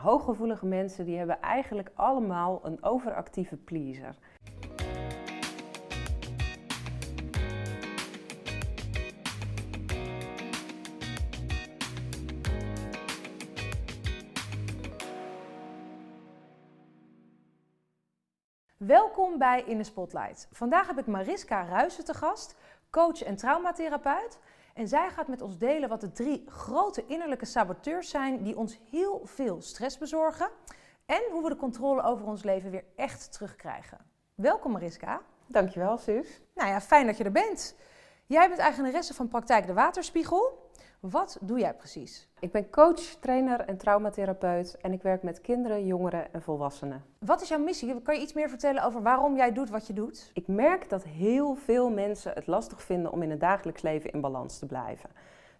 Hooggevoelige mensen die hebben eigenlijk allemaal een overactieve pleaser. Welkom bij In de Spotlight. Vandaag heb ik Mariska Ruijsen te gast, coach en traumatherapeut. En zij gaat met ons delen wat de drie grote innerlijke saboteurs zijn die ons heel veel stress bezorgen. En hoe we de controle over ons leven weer echt terugkrijgen. Welkom Mariska. Dankjewel, Sus. Nou ja, fijn dat je er bent. Jij bent eigenaresse van Praktijk de Waterspiegel. Wat doe jij precies? Ik ben coach, trainer en traumatherapeut en ik werk met kinderen, jongeren en volwassenen. Wat is jouw missie? Kan je iets meer vertellen over waarom jij doet wat je doet? Ik merk dat heel veel mensen het lastig vinden om in het dagelijks leven in balans te blijven.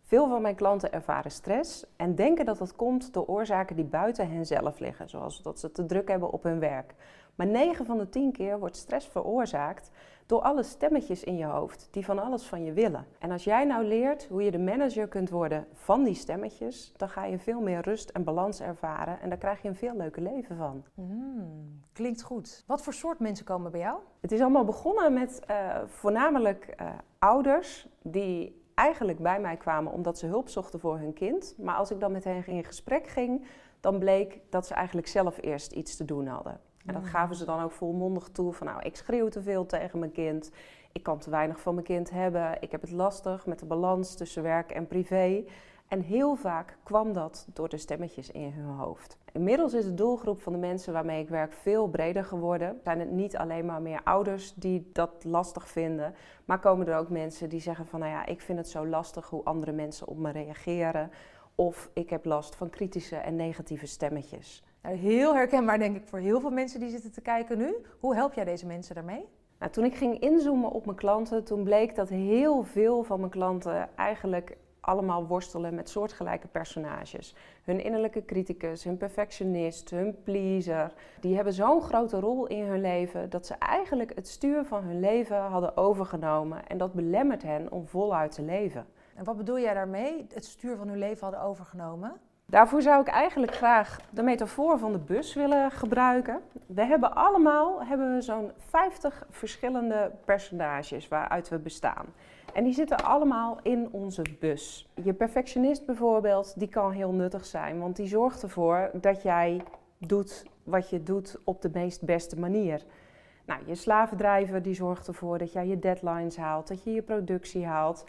Veel van mijn klanten ervaren stress en denken dat dat komt door oorzaken die buiten hen zelf liggen, zoals dat ze te druk hebben op hun werk. Maar 9 van de 10 keer wordt stress veroorzaakt door alle stemmetjes in je hoofd die van alles van je willen. En als jij nou leert hoe je de manager kunt worden van die stemmetjes, dan ga je veel meer rust en balans ervaren en daar krijg je een veel leuker leven van. Hmm, klinkt goed. Wat voor soort mensen komen bij jou? Het is allemaal begonnen met uh, voornamelijk uh, ouders die eigenlijk bij mij kwamen omdat ze hulp zochten voor hun kind. Maar als ik dan met hen in gesprek ging, dan bleek dat ze eigenlijk zelf eerst iets te doen hadden. En dat gaven ze dan ook volmondig toe van nou, ik schreeuw te veel tegen mijn kind. Ik kan te weinig van mijn kind hebben. Ik heb het lastig met de balans tussen werk en privé. En heel vaak kwam dat door de stemmetjes in hun hoofd. Inmiddels is de doelgroep van de mensen waarmee ik werk veel breder geworden. Zijn het niet alleen maar meer ouders die dat lastig vinden, maar komen er ook mensen die zeggen van nou ja, ik vind het zo lastig hoe andere mensen op me reageren. Of ik heb last van kritische en negatieve stemmetjes. Nou, heel herkenbaar denk ik voor heel veel mensen die zitten te kijken nu. Hoe help jij deze mensen daarmee? Nou, toen ik ging inzoomen op mijn klanten, toen bleek dat heel veel van mijn klanten eigenlijk allemaal worstelen met soortgelijke personages. Hun innerlijke criticus, hun perfectionist, hun pleaser. Die hebben zo'n grote rol in hun leven dat ze eigenlijk het stuur van hun leven hadden overgenomen. En dat belemmert hen om voluit te leven. En wat bedoel jij daarmee? Het stuur van hun leven hadden overgenomen? Daarvoor zou ik eigenlijk graag de metafoor van de bus willen gebruiken. We hebben allemaal hebben zo'n 50 verschillende personages waaruit we bestaan. En die zitten allemaal in onze bus. Je perfectionist bijvoorbeeld, die kan heel nuttig zijn, want die zorgt ervoor dat jij doet wat je doet op de meest beste manier. Nou, je slavendrijver die zorgt ervoor dat jij je deadlines haalt, dat je je productie haalt.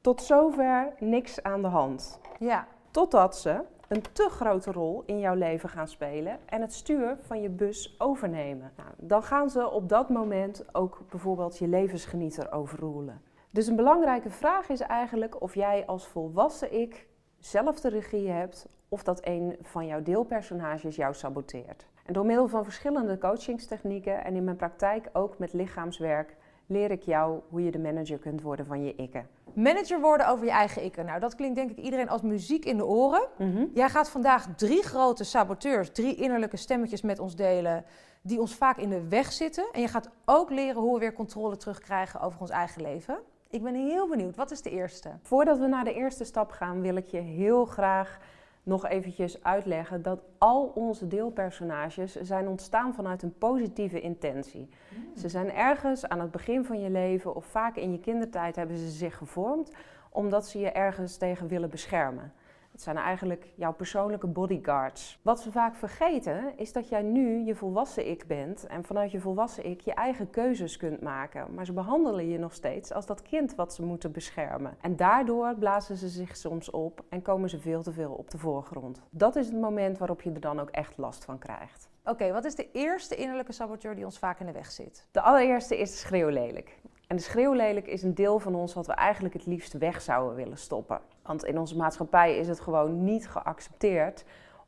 Tot zover niks aan de hand. Ja. Totdat ze een te grote rol in jouw leven gaan spelen en het stuur van je bus overnemen. Nou, dan gaan ze op dat moment ook bijvoorbeeld je levensgenieter overroelen. Dus een belangrijke vraag is eigenlijk of jij als volwassen ik zelf de regie hebt of dat een van jouw deelpersonages jou saboteert. En door middel van verschillende coachingstechnieken en in mijn praktijk ook met lichaamswerk leer ik jou hoe je de manager kunt worden van je ikken. Manager worden over je eigen ikken. Nou, dat klinkt denk ik iedereen als muziek in de oren. Mhm. Jij gaat vandaag drie grote saboteurs, drie innerlijke stemmetjes met ons delen, die ons vaak in de weg zitten. En je gaat ook leren hoe we weer controle terugkrijgen over ons eigen leven. Ik ben heel benieuwd, wat is de eerste? Voordat we naar de eerste stap gaan, wil ik je heel graag nog eventjes uitleggen dat al onze deelpersonages zijn ontstaan vanuit een positieve intentie. Mm. Ze zijn ergens aan het begin van je leven of vaak in je kindertijd hebben ze zich gevormd omdat ze je ergens tegen willen beschermen. Het zijn eigenlijk jouw persoonlijke bodyguards. Wat ze vaak vergeten is dat jij nu je volwassen ik bent en vanuit je volwassen ik je eigen keuzes kunt maken. Maar ze behandelen je nog steeds als dat kind wat ze moeten beschermen. En daardoor blazen ze zich soms op en komen ze veel te veel op de voorgrond. Dat is het moment waarop je er dan ook echt last van krijgt. Oké, wat is de eerste innerlijke saboteur die ons vaak in de weg zit? De allereerste is schreeuwlelijk. En de schreeuwlelijk is een deel van ons wat we eigenlijk het liefst weg zouden willen stoppen. Want in onze maatschappij is het gewoon niet geaccepteerd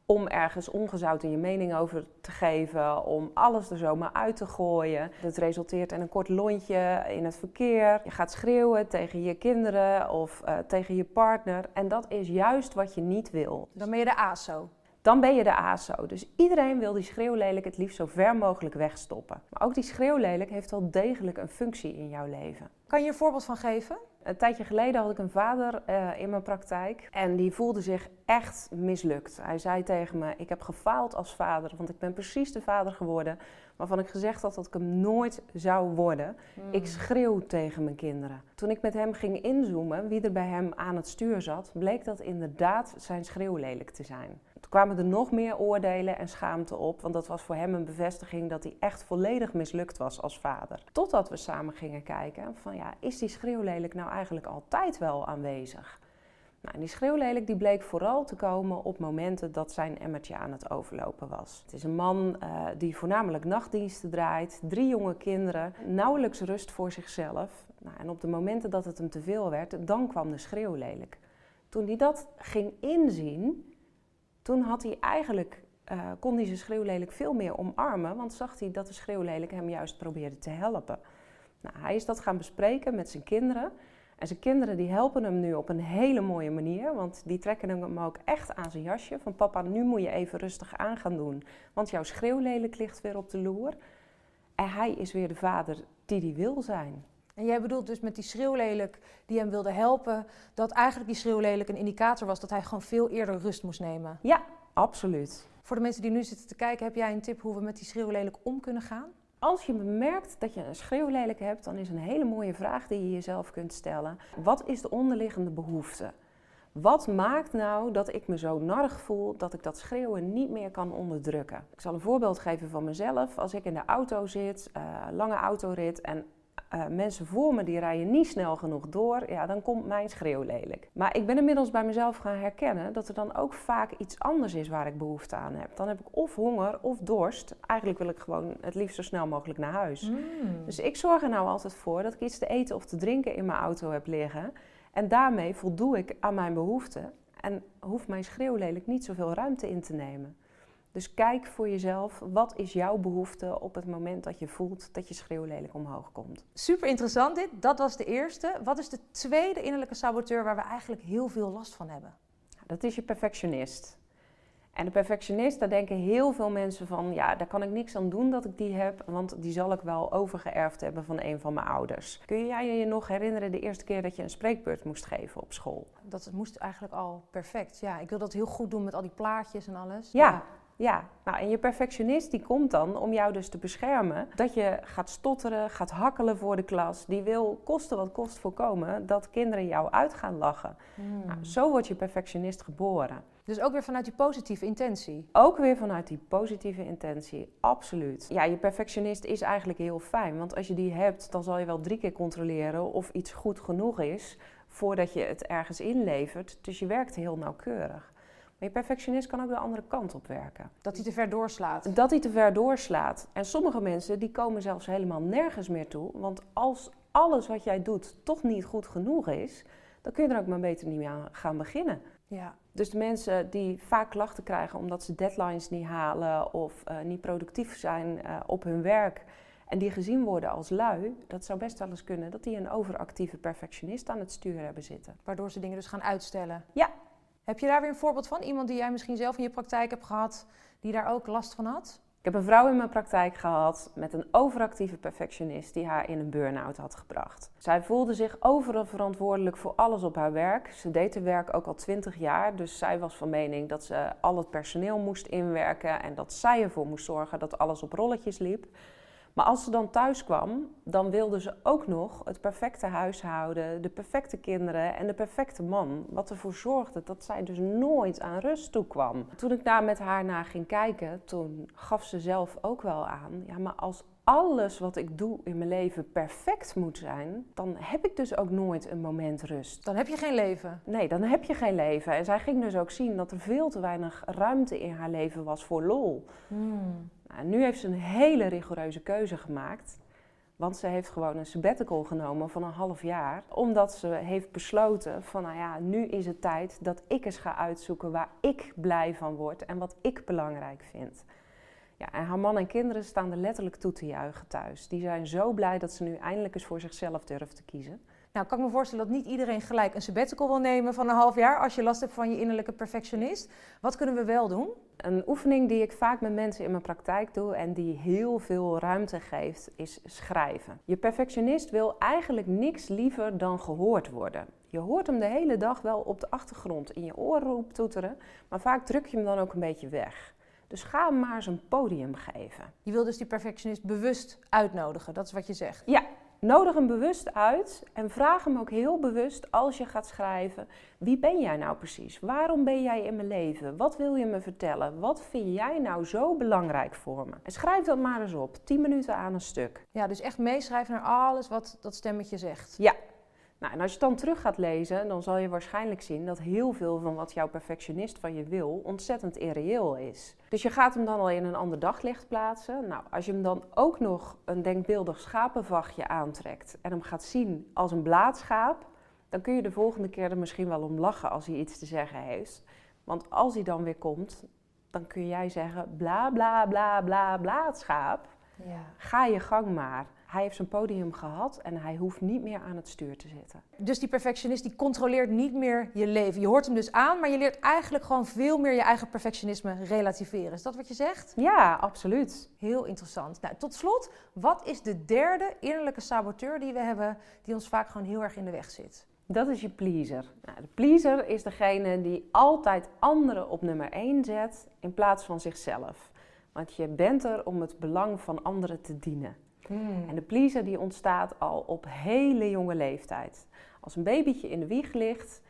om ergens ongezouten je mening over te geven, om alles er zomaar uit te gooien. Het resulteert in een kort lontje in het verkeer. Je gaat schreeuwen tegen je kinderen of uh, tegen je partner. En dat is juist wat je niet wil. Dan ben je de ASO dan ben je de ASO. Dus iedereen wil die schreeuwlelijk het liefst zo ver mogelijk wegstoppen. Maar ook die schreeuwlelijk heeft wel degelijk een functie in jouw leven. Kan je een voorbeeld van geven? Een tijdje geleden had ik een vader uh, in mijn praktijk en die voelde zich echt mislukt. Hij zei tegen me: Ik heb gefaald als vader, want ik ben precies de vader geworden waarvan ik gezegd had dat ik hem nooit zou worden. Ik hmm. schreeuw tegen mijn kinderen. Toen ik met hem ging inzoomen, wie er bij hem aan het stuur zat, bleek dat inderdaad zijn schreeuw lelijk te zijn. Toen kwamen er nog meer oordelen en schaamte op, want dat was voor hem een bevestiging dat hij echt volledig mislukt was als vader. Totdat we samen gingen kijken van ja, is die schreeuwlelijk nou eigenlijk altijd wel aanwezig? Nou, die schreeuwlelijk die bleek vooral te komen op momenten dat zijn emmertje aan het overlopen was. Het is een man uh, die voornamelijk nachtdiensten draait, drie jonge kinderen, nauwelijks rust voor zichzelf. Nou, en op de momenten dat het hem te veel werd, dan kwam de schreeuwlelijk. Toen hij dat ging inzien, toen had hij eigenlijk, uh, kon hij zijn schreeuwlelijk veel meer omarmen, want zag hij dat de schreeuwlelijk hem juist probeerde te helpen. Nou, hij is dat gaan bespreken met zijn kinderen. En zijn kinderen die helpen hem nu op een hele mooie manier, want die trekken hem ook echt aan zijn jasje. Van papa, nu moet je even rustig aan gaan doen, want jouw schreeuwlelijk ligt weer op de loer. En hij is weer de vader die hij wil zijn. En jij bedoelt dus met die schreeuwlelijk die hem wilde helpen, dat eigenlijk die schreeuwlelijk een indicator was dat hij gewoon veel eerder rust moest nemen? Ja, absoluut. Voor de mensen die nu zitten te kijken, heb jij een tip hoe we met die schreeuwlelijk om kunnen gaan? Als je merkt dat je een schreeuwlelijk hebt, dan is een hele mooie vraag die je jezelf kunt stellen. Wat is de onderliggende behoefte? Wat maakt nou dat ik me zo narig voel dat ik dat schreeuwen niet meer kan onderdrukken? Ik zal een voorbeeld geven van mezelf. Als ik in de auto zit, uh, lange autorit en uh, mensen voor me die rijden niet snel genoeg door, ja, dan komt mijn schreeuw lelijk. Maar ik ben inmiddels bij mezelf gaan herkennen dat er dan ook vaak iets anders is waar ik behoefte aan heb. Dan heb ik of honger of dorst. Eigenlijk wil ik gewoon het liefst zo snel mogelijk naar huis. Mm. Dus ik zorg er nou altijd voor dat ik iets te eten of te drinken in mijn auto heb liggen. En daarmee voldoe ik aan mijn behoeften en hoeft mijn schreeuw lelijk niet zoveel ruimte in te nemen. Dus kijk voor jezelf, wat is jouw behoefte op het moment dat je voelt dat je schreeuw lelijk omhoog komt. Super interessant dit, dat was de eerste. Wat is de tweede innerlijke saboteur waar we eigenlijk heel veel last van hebben? Dat is je perfectionist. En de perfectionist, daar denken heel veel mensen van, ja, daar kan ik niks aan doen dat ik die heb, want die zal ik wel overgeërfd hebben van een van mijn ouders. Kun jij je nog herinneren de eerste keer dat je een spreekbeurt moest geven op school? Dat moest eigenlijk al perfect. Ja, ik wil dat heel goed doen met al die plaatjes en alles. ja. Ja, nou en je perfectionist die komt dan om jou dus te beschermen. Dat je gaat stotteren, gaat hakkelen voor de klas. Die wil kosten wat kost voorkomen dat kinderen jou uit gaan lachen. Hmm. Nou, zo wordt je perfectionist geboren. Dus ook weer vanuit die positieve intentie? Ook weer vanuit die positieve intentie, absoluut. Ja, je perfectionist is eigenlijk heel fijn. Want als je die hebt, dan zal je wel drie keer controleren of iets goed genoeg is voordat je het ergens inlevert. Dus je werkt heel nauwkeurig. Maar je perfectionist kan ook de andere kant op werken. Dat hij te ver doorslaat. Dat hij te ver doorslaat. En sommige mensen die komen zelfs helemaal nergens meer toe. Want als alles wat jij doet toch niet goed genoeg is, dan kun je er ook maar beter niet mee aan gaan beginnen. Ja. Dus de mensen die vaak klachten krijgen omdat ze deadlines niet halen of uh, niet productief zijn uh, op hun werk en die gezien worden als lui, dat zou best wel eens kunnen dat die een overactieve perfectionist aan het stuur hebben zitten. Waardoor ze dingen dus gaan uitstellen. Ja, heb je daar weer een voorbeeld van? Iemand die jij misschien zelf in je praktijk hebt gehad, die daar ook last van had? Ik heb een vrouw in mijn praktijk gehad met een overactieve perfectionist die haar in een burn-out had gebracht. Zij voelde zich overal verantwoordelijk voor alles op haar werk. Ze deed haar werk ook al twintig jaar, dus zij was van mening dat ze al het personeel moest inwerken en dat zij ervoor moest zorgen dat alles op rolletjes liep. Maar als ze dan thuis kwam, dan wilde ze ook nog het perfecte huishouden, de perfecte kinderen en de perfecte man. Wat ervoor zorgde dat zij dus nooit aan rust toekwam. Toen ik daar met haar naar ging kijken, toen gaf ze zelf ook wel aan: ja, maar als alles wat ik doe in mijn leven perfect moet zijn, dan heb ik dus ook nooit een moment rust. Dan heb je geen leven. Nee, dan heb je geen leven. En zij ging dus ook zien dat er veel te weinig ruimte in haar leven was voor lol. Hmm. Nou, nu heeft ze een hele rigoureuze keuze gemaakt. Want ze heeft gewoon een sabbatical genomen van een half jaar. Omdat ze heeft besloten van nou ja, nu is het tijd dat ik eens ga uitzoeken waar ik blij van word en wat ik belangrijk vind. Ja, en haar man en kinderen staan er letterlijk toe te juichen thuis. Die zijn zo blij dat ze nu eindelijk eens voor zichzelf durft te kiezen. Nou, kan ik me voorstellen dat niet iedereen gelijk een sabbatical wil nemen van een half jaar als je last hebt van je innerlijke perfectionist. Wat kunnen we wel doen? Een oefening die ik vaak met mensen in mijn praktijk doe en die heel veel ruimte geeft, is schrijven. Je perfectionist wil eigenlijk niks liever dan gehoord worden. Je hoort hem de hele dag wel op de achtergrond in je oren toeteren, maar vaak druk je hem dan ook een beetje weg. Dus ga hem maar eens een podium geven. Je wil dus die perfectionist bewust uitnodigen, dat is wat je zegt. Ja, nodig hem bewust uit en vraag hem ook heel bewust als je gaat schrijven: wie ben jij nou precies? Waarom ben jij in mijn leven? Wat wil je me vertellen? Wat vind jij nou zo belangrijk voor me? En schrijf dat maar eens op, 10 minuten aan een stuk. Ja, dus echt meeschrijven naar alles wat dat stemmetje zegt. Ja, nou, en als je dan terug gaat lezen, dan zal je waarschijnlijk zien dat heel veel van wat jouw perfectionist van je wil ontzettend irreëel is. Dus je gaat hem dan al in een ander daglicht plaatsen. Nou, als je hem dan ook nog een denkbeeldig schapenvachtje aantrekt en hem gaat zien als een blaadschaap, dan kun je de volgende keer er misschien wel om lachen als hij iets te zeggen heeft. Want als hij dan weer komt, dan kun jij zeggen bla bla bla bla blaadschaap. Ja. Ga je gang maar. Hij heeft zijn podium gehad en hij hoeft niet meer aan het stuur te zitten. Dus die perfectionist die controleert niet meer je leven. Je hoort hem dus aan, maar je leert eigenlijk gewoon veel meer je eigen perfectionisme relativeren. Is dat wat je zegt? Ja, absoluut. Heel interessant. Nou, tot slot, wat is de derde innerlijke saboteur die we hebben, die ons vaak gewoon heel erg in de weg zit? Dat is je pleaser. Nou, de pleaser is degene die altijd anderen op nummer 1 zet in plaats van zichzelf. Want je bent er om het belang van anderen te dienen. Hmm. En de pleaser die ontstaat al op hele jonge leeftijd. Als een babytje in de wieg ligt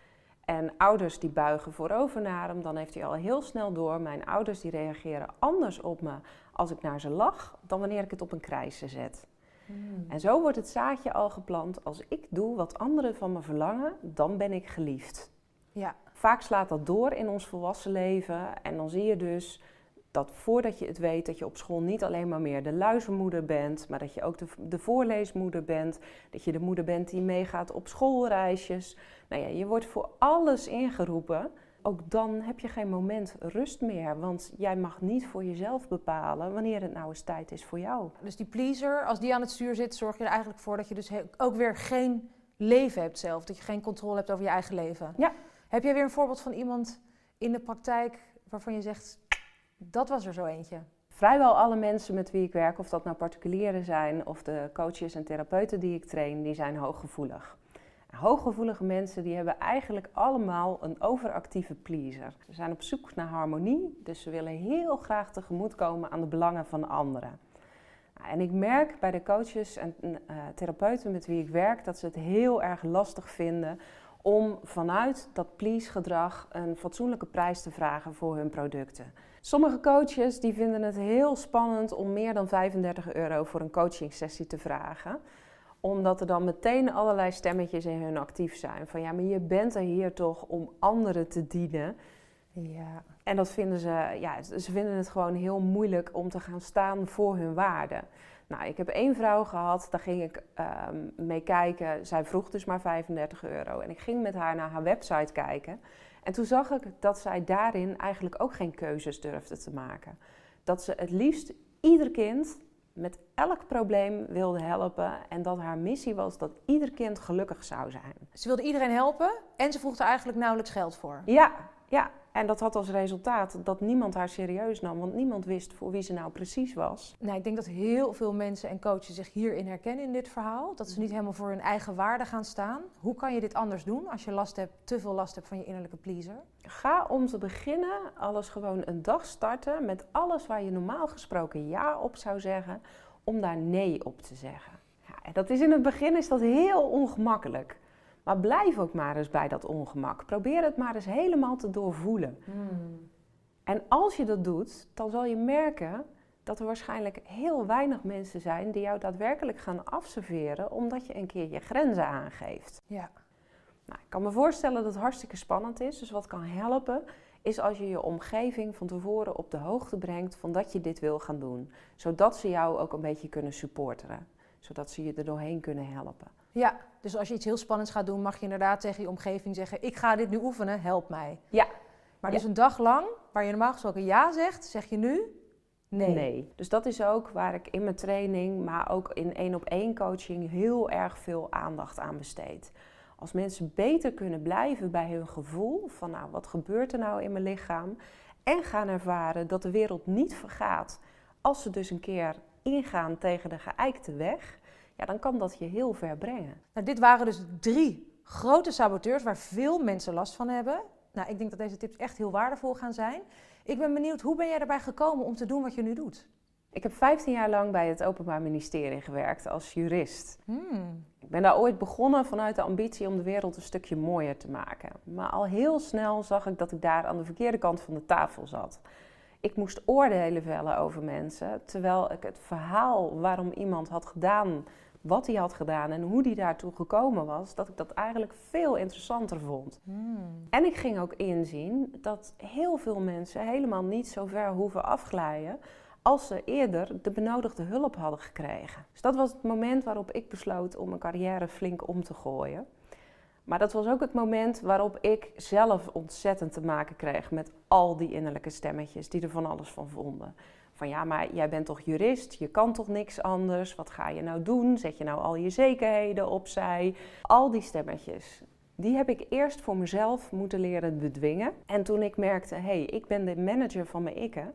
en ouders die buigen voorover naar hem, dan heeft hij al heel snel door. Mijn ouders die reageren anders op me als ik naar ze lach dan wanneer ik het op een krijsje zet. Hmm. En zo wordt het zaadje al geplant. Als ik doe wat anderen van me verlangen, dan ben ik geliefd. Ja. Vaak slaat dat door in ons volwassen leven. En dan zie je dus dat voordat je het weet, dat je op school niet alleen maar meer de luizenmoeder bent, maar dat je ook de, de voorleesmoeder bent. Dat je de moeder bent die meegaat op schoolreisjes. Nou ja, je wordt voor alles ingeroepen. Ook dan heb je geen moment rust meer, want jij mag niet voor jezelf bepalen wanneer het nou eens tijd is voor jou. Dus die pleaser, als die aan het stuur zit, zorg je er eigenlijk voor dat je dus ook weer geen leven hebt zelf. Dat je geen controle hebt over je eigen leven. Ja. Heb jij weer een voorbeeld van iemand in de praktijk waarvan je zegt, dat was er zo eentje. Vrijwel alle mensen met wie ik werk, of dat nou particulieren zijn of de coaches en therapeuten die ik train, die zijn hooggevoelig. Hooggevoelige mensen die hebben eigenlijk allemaal een overactieve pleaser. Ze zijn op zoek naar harmonie, dus ze willen heel graag tegemoetkomen aan de belangen van anderen. En ik merk bij de coaches en uh, therapeuten met wie ik werk dat ze het heel erg lastig vinden om vanuit dat please-gedrag een fatsoenlijke prijs te vragen voor hun producten. Sommige coaches die vinden het heel spannend om meer dan 35 euro voor een coachingsessie te vragen omdat er dan meteen allerlei stemmetjes in hun actief zijn. Van ja, maar je bent er hier toch om anderen te dienen. Ja. En dat vinden ze, ja, ze vinden het gewoon heel moeilijk om te gaan staan voor hun waarden. Nou, ik heb één vrouw gehad, daar ging ik um, mee kijken. Zij vroeg dus maar 35 euro. En ik ging met haar naar haar website kijken. En toen zag ik dat zij daarin eigenlijk ook geen keuzes durfde te maken. Dat ze het liefst ieder kind met elk probleem wilde helpen. En dat haar missie was dat ieder kind gelukkig zou zijn. Ze wilde iedereen helpen en ze vroeg er eigenlijk nauwelijks geld voor. Ja, ja, en dat had als resultaat dat niemand haar serieus nam, want niemand wist voor wie ze nou precies was. Nou, ik denk dat heel veel mensen en coaches zich hierin herkennen in dit verhaal. Dat ze niet helemaal voor hun eigen waarde gaan staan. Hoe kan je dit anders doen als je last hebt, te veel last hebt van je innerlijke pleaser? Ga om te beginnen alles gewoon een dag starten met alles waar je normaal gesproken ja op zou zeggen, om daar nee op te zeggen. Ja, en dat is in het begin is dat heel ongemakkelijk. Maar blijf ook maar eens bij dat ongemak. Probeer het maar eens helemaal te doorvoelen. Hmm. En als je dat doet, dan zal je merken dat er waarschijnlijk heel weinig mensen zijn die jou daadwerkelijk gaan afserveren omdat je een keer je grenzen aangeeft. Ja. Nou, ik kan me voorstellen dat het hartstikke spannend is. Dus wat kan helpen, is als je je omgeving van tevoren op de hoogte brengt van dat je dit wil gaan doen. Zodat ze jou ook een beetje kunnen supporteren. Zodat ze je er doorheen kunnen helpen. Ja, dus als je iets heel spannends gaat doen, mag je inderdaad tegen je omgeving zeggen: Ik ga dit nu oefenen, help mij. Ja. Maar dus een dag lang, waar je normaal gesproken ja zegt, zeg je nu nee. Nee. Dus dat is ook waar ik in mijn training, maar ook in één op één coaching heel erg veel aandacht aan besteed. Als mensen beter kunnen blijven bij hun gevoel van nou, wat gebeurt er nou in mijn lichaam? en gaan ervaren dat de wereld niet vergaat als ze dus een keer ingaan tegen de geëikte weg, ja, dan kan dat je heel ver brengen. Nou, dit waren dus drie grote saboteurs waar veel mensen last van hebben. Nou, ik denk dat deze tips echt heel waardevol gaan zijn. Ik ben benieuwd, hoe ben jij erbij gekomen om te doen wat je nu doet? Ik heb 15 jaar lang bij het Openbaar Ministerie gewerkt als jurist. Hmm. Ik ben daar ooit begonnen vanuit de ambitie om de wereld een stukje mooier te maken. Maar al heel snel zag ik dat ik daar aan de verkeerde kant van de tafel zat. Ik moest oordelen vellen over mensen, terwijl ik het verhaal waarom iemand had gedaan wat hij had gedaan en hoe hij daartoe gekomen was, dat ik dat eigenlijk veel interessanter vond. Hmm. En ik ging ook inzien dat heel veel mensen helemaal niet zo ver hoeven afglijden als ze eerder de benodigde hulp hadden gekregen. Dus dat was het moment waarop ik besloot om mijn carrière flink om te gooien. Maar dat was ook het moment waarop ik zelf ontzettend te maken kreeg met al die innerlijke stemmetjes die er van alles van vonden. Van ja, maar jij bent toch jurist, je kan toch niks anders, wat ga je nou doen? Zet je nou al je zekerheden opzij? Al die stemmetjes, die heb ik eerst voor mezelf moeten leren bedwingen. En toen ik merkte, hé, hey, ik ben de manager van mijn ikken,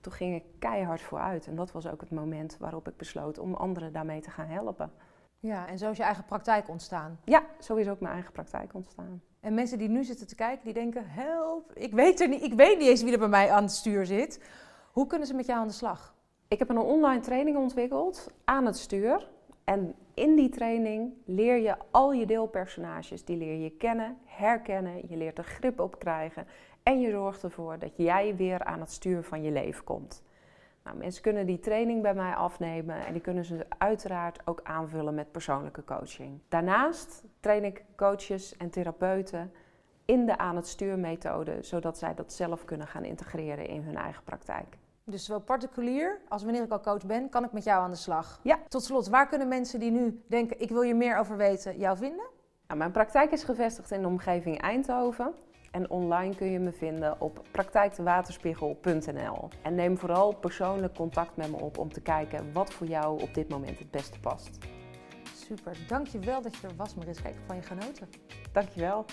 toen ging ik keihard vooruit. En dat was ook het moment waarop ik besloot om anderen daarmee te gaan helpen. Ja, en zo is je eigen praktijk ontstaan. Ja, zo is ook mijn eigen praktijk ontstaan. En mensen die nu zitten te kijken, die denken: help, ik weet, er niet, ik weet niet eens wie er bij mij aan het stuur zit. Hoe kunnen ze met jou aan de slag? Ik heb een online training ontwikkeld aan het stuur. En in die training leer je al je deelpersonages, die leer je kennen, herkennen, je leert er grip op krijgen en je zorgt ervoor dat jij weer aan het stuur van je leven komt. Nou, mensen kunnen die training bij mij afnemen en die kunnen ze uiteraard ook aanvullen met persoonlijke coaching. Daarnaast train ik coaches en therapeuten in de aan het stuur methode, zodat zij dat zelf kunnen gaan integreren in hun eigen praktijk. Dus zowel particulier als wanneer ik al coach ben, kan ik met jou aan de slag. Ja. Tot slot, waar kunnen mensen die nu denken: ik wil je meer over weten, jou vinden? Nou, mijn praktijk is gevestigd in de omgeving Eindhoven. En online kun je me vinden op praktijkdewaterspiegel.nl. En neem vooral persoonlijk contact met me op om te kijken wat voor jou op dit moment het beste past. Super, dankjewel dat je er was Mariska. Ik heb van je genoten. Dankjewel.